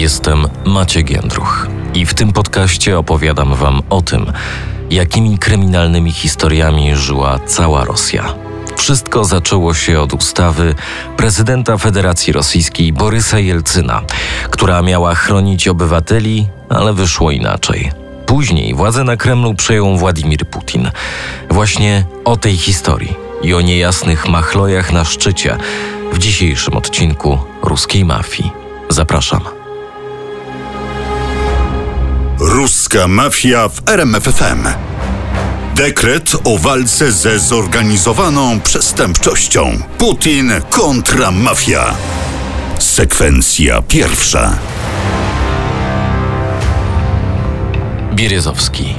Jestem Maciek Jędruch i w tym podcaście opowiadam Wam o tym, jakimi kryminalnymi historiami żyła cała Rosja. Wszystko zaczęło się od ustawy prezydenta Federacji Rosyjskiej Borysa Jelcyna, która miała chronić obywateli, ale wyszło inaczej. Później władzę na Kremlu przejął Władimir Putin. Właśnie o tej historii i o niejasnych machlojach na szczycie w dzisiejszym odcinku Ruskiej Mafii. Zapraszam. Mafia w RMFFM. Dekret o walce ze zorganizowaną przestępczością. Putin kontra mafia. Sekwencja pierwsza. Bieryzowski.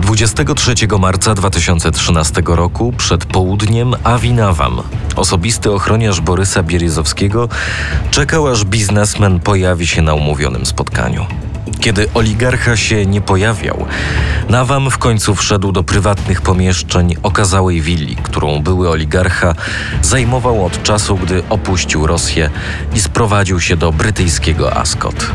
23 marca 2013 roku przed południem Awinawam, osobisty ochroniarz Borysa Bieryzowskiego, czekał aż biznesmen pojawi się na umówionym spotkaniu. Kiedy oligarcha się nie pojawiał, Nawam w końcu wszedł do prywatnych pomieszczeń okazałej willi, którą były oligarcha zajmował od czasu, gdy opuścił Rosję i sprowadził się do brytyjskiego Ascot.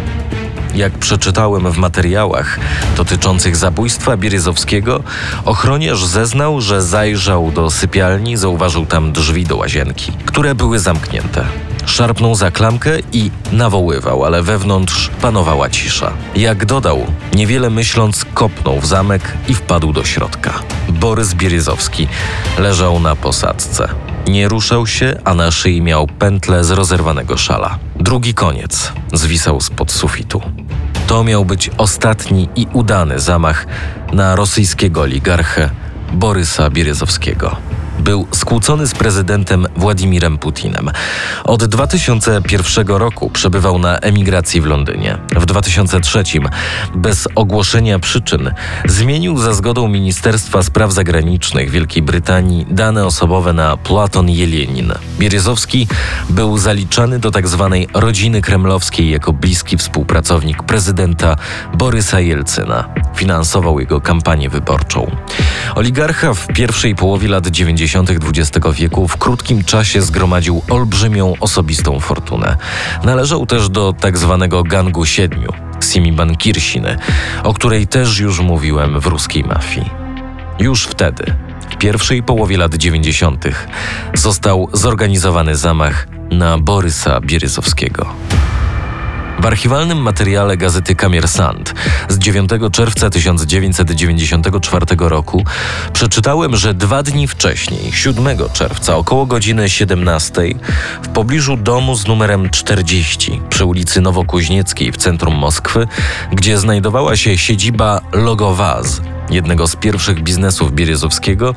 Jak przeczytałem w materiałach dotyczących zabójstwa Bieryzowskiego, ochroniarz zeznał, że zajrzał do sypialni, zauważył tam drzwi do łazienki, które były zamknięte. Szarpnął za klamkę i nawoływał, ale wewnątrz panowała cisza. Jak dodał, niewiele myśląc, kopnął w zamek i wpadł do środka. Borys Bieryzowski leżał na posadzce. Nie ruszał się, a na szyi miał pętlę z rozerwanego szala. Drugi koniec zwisał spod sufitu. To miał być ostatni i udany zamach na rosyjskiego oligarchę Borysa Bieryzowskiego był skłócony z prezydentem Władimirem Putinem. Od 2001 roku przebywał na emigracji w Londynie. W 2003, bez ogłoszenia przyczyn, zmienił za zgodą Ministerstwa Spraw Zagranicznych Wielkiej Brytanii dane osobowe na Platon Jelenin. Bieryzowski był zaliczany do tzw. Tak rodziny kremlowskiej jako bliski współpracownik prezydenta Borysa Jelcyna. Finansował jego kampanię wyborczą. Oligarcha w pierwszej połowie lat 90 XX wieku w krótkim czasie zgromadził olbrzymią osobistą fortunę. Należał też do tak zwanego gangu siedmiu, Simi Bankirshiny, o której też już mówiłem w ruskiej mafii. Już wtedy, w pierwszej połowie lat 90., został zorganizowany zamach na Borysa Bieryzowskiego. W archiwalnym materiale gazety Kamiersant z 9 czerwca 1994 roku przeczytałem, że dwa dni wcześniej, 7 czerwca, około godziny 17, w pobliżu domu z numerem 40 przy ulicy Nowokuźnieckiej w centrum Moskwy, gdzie znajdowała się siedziba Logowaz, jednego z pierwszych biznesów Bieryzowskiego,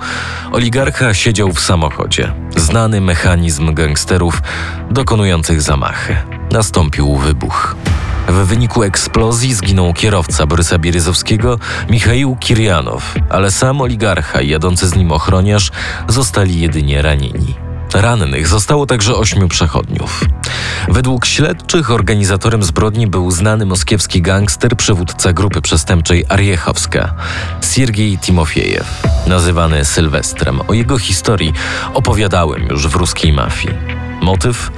oligarcha siedział w samochodzie. Znany mechanizm gangsterów dokonujących zamachy nastąpił wybuch. W wyniku eksplozji zginął kierowca Borysa Bieryzowskiego, Michał Kirjanow, ale sam oligarcha i jadący z nim ochroniarz zostali jedynie ranieni. Rannych zostało także ośmiu przechodniów. Według śledczych organizatorem zbrodni był znany moskiewski gangster, przywódca grupy przestępczej Ariechowska, Siergiej Timofiejew, nazywany Sylwestrem. O jego historii opowiadałem już w ruskiej mafii. Motyw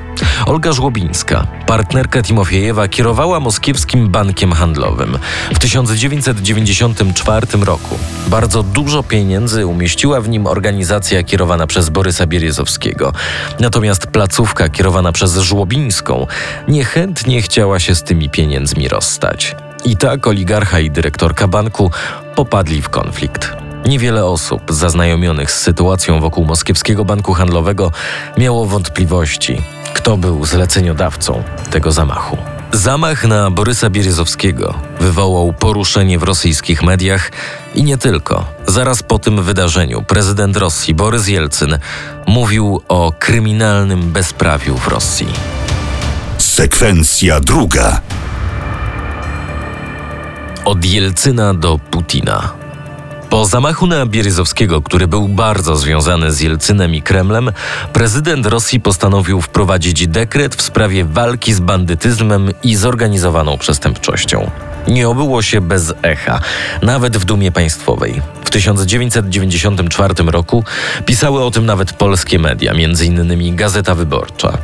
Olga Żłobińska, partnerka Timofiejewa, kierowała moskiewskim bankiem handlowym. W 1994 roku bardzo dużo pieniędzy umieściła w nim organizacja kierowana przez Borysa Bieryzowskiego. Natomiast placówka kierowana przez Żłobińską niechętnie chciała się z tymi pieniędzmi rozstać. I tak oligarcha i dyrektorka banku popadli w konflikt. Niewiele osób zaznajomionych z sytuacją wokół moskiewskiego banku handlowego miało wątpliwości, kto był zleceniodawcą tego zamachu. Zamach na Borysa Bieryzowskiego wywołał poruszenie w rosyjskich mediach i nie tylko. Zaraz po tym wydarzeniu prezydent Rosji Borys Jelcyn mówił o kryminalnym bezprawiu w Rosji. Sekwencja druga. Od Jelcyna do Putina. Po zamachu na Bieryzowskiego, który był bardzo związany z Jelcynem i Kremlem, prezydent Rosji postanowił wprowadzić dekret w sprawie walki z bandytyzmem i zorganizowaną przestępczością. Nie obyło się bez echa, nawet w dumie państwowej. W 1994 roku pisały o tym nawet polskie media, m.in. Gazeta Wyborcza.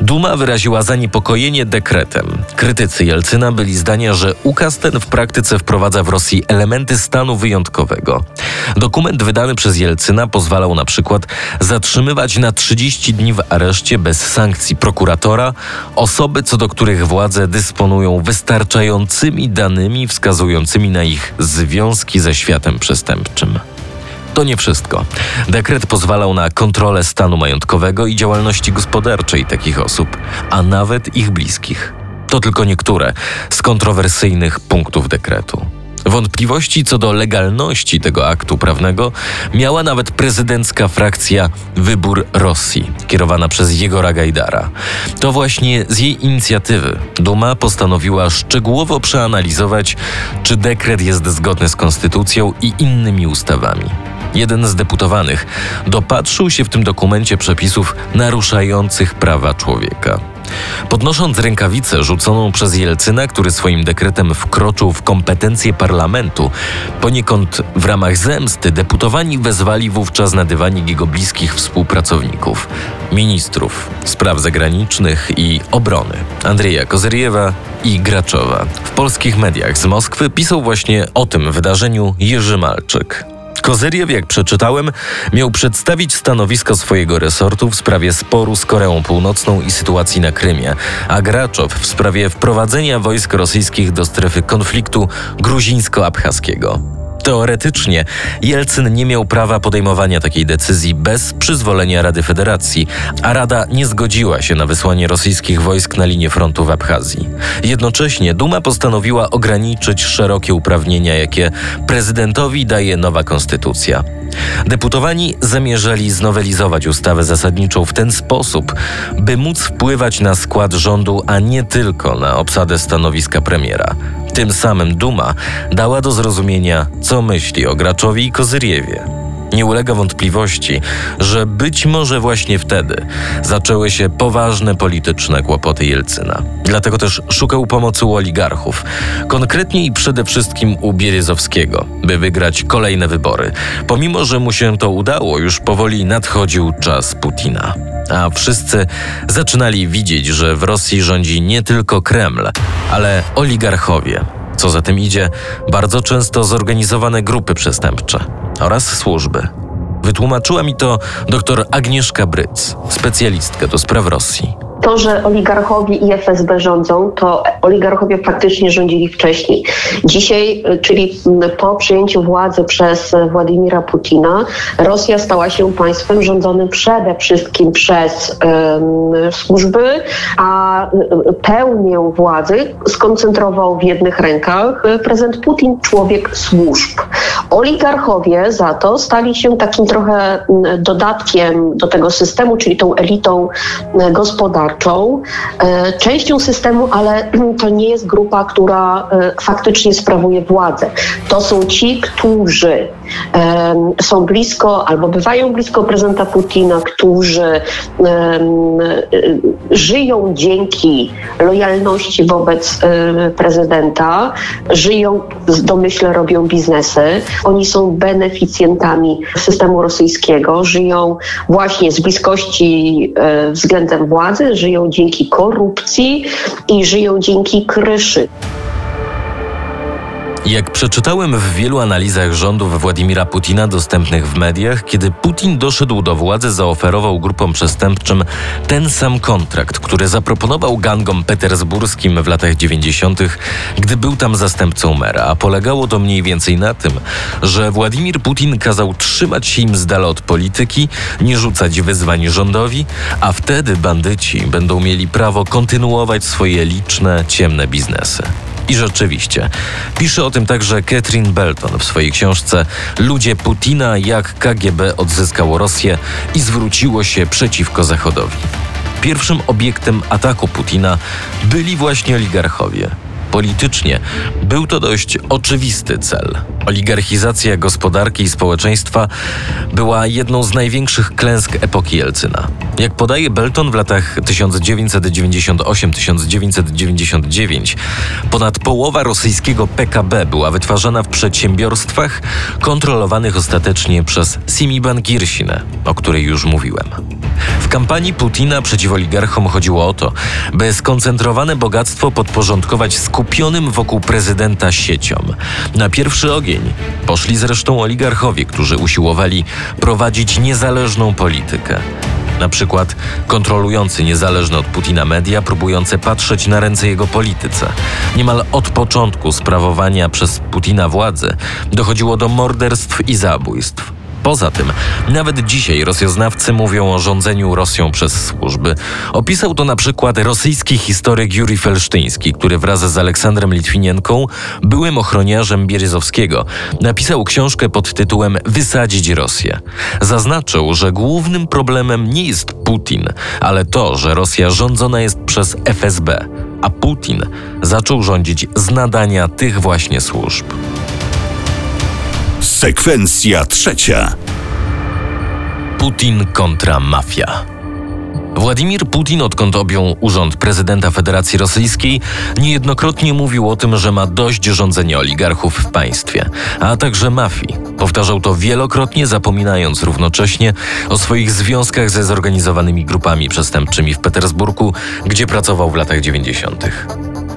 Duma wyraziła zaniepokojenie dekretem. Krytycy Jelcyna byli zdania, że ukaz ten w praktyce wprowadza w Rosji elementy stanu wyjątkowego. Dokument wydany przez Jelcyna pozwalał na przykład zatrzymywać na 30 dni w areszcie bez sankcji prokuratora osoby, co do których władze dysponują wystarczającymi danymi wskazującymi na ich związki ze światem przestępczym. To nie wszystko. Dekret pozwalał na kontrolę stanu majątkowego i działalności gospodarczej takich osób, a nawet ich bliskich. To tylko niektóre z kontrowersyjnych punktów dekretu. Wątpliwości co do legalności tego aktu prawnego miała nawet prezydencka frakcja Wybór Rosji, kierowana przez Jegora Gajdara. To właśnie z jej inicjatywy Duma postanowiła szczegółowo przeanalizować, czy dekret jest zgodny z konstytucją i innymi ustawami. Jeden z deputowanych dopatrzył się w tym dokumencie przepisów naruszających prawa człowieka. Podnosząc rękawicę rzuconą przez Jelcyna, który swoim dekretem wkroczył w kompetencje parlamentu, poniekąd w ramach zemsty deputowani wezwali wówczas na dywanik jego bliskich współpracowników, ministrów spraw zagranicznych i obrony, Andrzeja Kozyriewa i Graczowa. W polskich mediach z Moskwy pisał właśnie o tym wydarzeniu Jerzy Malczyk. Kozyriew, jak przeczytałem, miał przedstawić stanowisko swojego resortu w sprawie sporu z Koreą Północną i sytuacji na Krymie, a Graczow w sprawie wprowadzenia wojsk rosyjskich do strefy konfliktu gruzińsko-abchaskiego. Teoretycznie Jelcyn nie miał prawa podejmowania takiej decyzji bez przyzwolenia Rady Federacji, a Rada nie zgodziła się na wysłanie rosyjskich wojsk na linię frontu w Abchazji. Jednocześnie Duma postanowiła ograniczyć szerokie uprawnienia, jakie prezydentowi daje nowa konstytucja. Deputowani zamierzali znowelizować ustawę zasadniczą w ten sposób, by móc wpływać na skład rządu, a nie tylko na obsadę stanowiska premiera. Tym samym Duma dała do zrozumienia, co myśli o Graczowi i Kozyriewie. Nie ulega wątpliwości, że być może właśnie wtedy zaczęły się poważne polityczne kłopoty Jelcyna. Dlatego też szukał pomocy u oligarchów, konkretnie i przede wszystkim u Bieryzowskiego, by wygrać kolejne wybory. Pomimo, że mu się to udało, już powoli nadchodził czas Putina. A wszyscy zaczynali widzieć, że w Rosji rządzi nie tylko Kreml, ale oligarchowie. Co za tym idzie, bardzo często zorganizowane grupy przestępcze oraz służby. Wytłumaczyła mi to dr Agnieszka Bryc, specjalistka do spraw Rosji to, że oligarchowie i FSB rządzą, to oligarchowie faktycznie rządzili wcześniej. Dzisiaj, czyli po przejęciu władzy przez Władimira Putina, Rosja stała się państwem rządzonym przede wszystkim przez um, służby, a pełnię władzy skoncentrował w jednych rękach prezydent Putin, człowiek służb. Oligarchowie za to stali się takim trochę dodatkiem do tego systemu, czyli tą elitą gospodarczą e, częścią systemu, ale to nie jest grupa, która e, faktycznie sprawuje władzę. To są ci, którzy są blisko albo bywają blisko prezydenta Putina, którzy żyją dzięki lojalności wobec e, prezydenta, żyją, domyślę, robią biznesy. Oni są beneficjentami systemu rosyjskiego, żyją właśnie z bliskości względem władzy, żyją dzięki korupcji i żyją dzięki kryszy. Jak przeczytałem w wielu analizach rządów Władimira Putina dostępnych w mediach, kiedy Putin doszedł do władzy, zaoferował grupom przestępczym ten sam kontrakt, który zaproponował gangom petersburskim w latach 90., gdy był tam zastępcą mera, a polegało to mniej więcej na tym, że Władimir Putin kazał trzymać się im z dala od polityki, nie rzucać wyzwań rządowi, a wtedy bandyci będą mieli prawo kontynuować swoje liczne, ciemne biznesy. I rzeczywiście, pisze o tym także Catherine Belton w swojej książce Ludzie Putina, jak KGB odzyskało Rosję i zwróciło się przeciwko Zachodowi. Pierwszym obiektem ataku Putina byli właśnie oligarchowie. Politycznie był to dość oczywisty cel. Oligarchizacja gospodarki i społeczeństwa była jedną z największych klęsk epoki Jelcyna. Jak podaje Belton w latach 1998-1999, ponad połowa rosyjskiego PKB była wytwarzana w przedsiębiorstwach kontrolowanych ostatecznie przez Simiban Girsinę, o której już mówiłem. W kampanii Putina przeciw oligarchom chodziło o to, by skoncentrowane bogactwo podporządkować skupionym wokół prezydenta sieciom. Na pierwszy ogień poszli zresztą oligarchowie, którzy usiłowali prowadzić niezależną politykę. Na przykład kontrolujący niezależne od Putina media, próbujące patrzeć na ręce jego polityce. Niemal od początku sprawowania przez Putina władzy dochodziło do morderstw i zabójstw. Poza tym, nawet dzisiaj rosjoznawcy mówią o rządzeniu Rosją przez służby. Opisał to na przykład rosyjski historyk Juri Felsztyński, który wraz z Aleksandrem Litwinienką, byłym ochroniarzem Bieryzowskiego, napisał książkę pod tytułem Wysadzić Rosję. Zaznaczył, że głównym problemem nie jest Putin, ale to, że Rosja rządzona jest przez FSB, a Putin zaczął rządzić z nadania tych właśnie służb. Sekwencja trzecia. Putin kontra mafia. Władimir Putin, odkąd objął urząd prezydenta Federacji Rosyjskiej, niejednokrotnie mówił o tym, że ma dość rządzenia oligarchów w państwie, a także mafii. Powtarzał to wielokrotnie, zapominając równocześnie o swoich związkach ze zorganizowanymi grupami przestępczymi w Petersburgu, gdzie pracował w latach 90.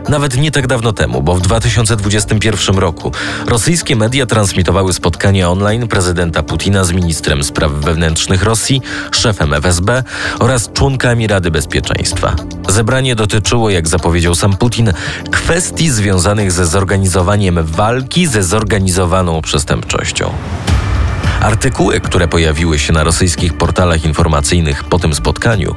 Nawet nie tak dawno temu, bo w 2021 roku rosyjskie media transmitowały spotkanie online prezydenta Putina z ministrem spraw wewnętrznych Rosji, szefem FSB oraz członkami Rady Bezpieczeństwa. Zebranie dotyczyło, jak zapowiedział sam Putin, kwestii związanych ze zorganizowaniem walki ze zorganizowaną przestępczością. Artykuły, które pojawiły się na rosyjskich portalach informacyjnych po tym spotkaniu,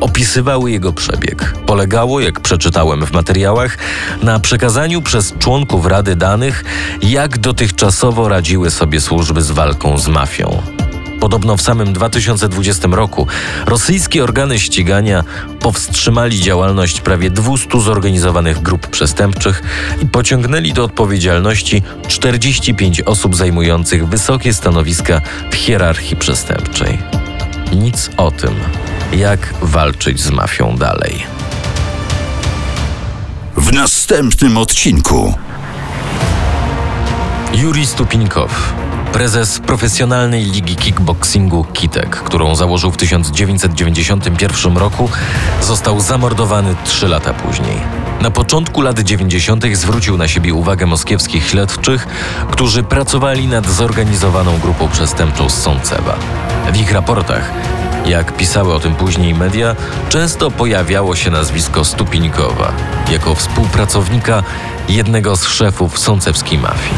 opisywały jego przebieg. Polegało, jak przeczytałem w materiałach, na przekazaniu przez członków Rady danych, jak dotychczasowo radziły sobie służby z walką z mafią. Podobno w samym 2020 roku rosyjskie organy ścigania powstrzymali działalność prawie 200 zorganizowanych grup przestępczych i pociągnęli do odpowiedzialności 45 osób zajmujących wysokie stanowiska w hierarchii przestępczej. Nic o tym, jak walczyć z mafią dalej. W następnym odcinku. Juri Stupinkow, prezes profesjonalnej ligi kickboxingu Kitek, którą założył w 1991 roku, został zamordowany trzy lata później. Na początku lat 90. zwrócił na siebie uwagę moskiewskich śledczych, którzy pracowali nad zorganizowaną grupą przestępczą z Sącewa. W ich raportach jak pisały o tym później media, często pojawiało się nazwisko Stupinkowa jako współpracownika jednego z szefów sącewskiej mafii.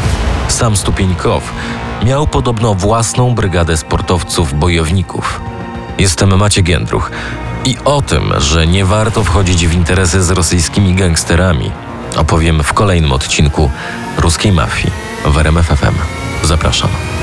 Sam Stupinkow miał podobno własną brygadę sportowców bojowników. Jestem Maciek Jędruch i o tym, że nie warto wchodzić w interesy z rosyjskimi gangsterami, opowiem w kolejnym odcinku Ruskiej Mafii w RMFFM. Zapraszam.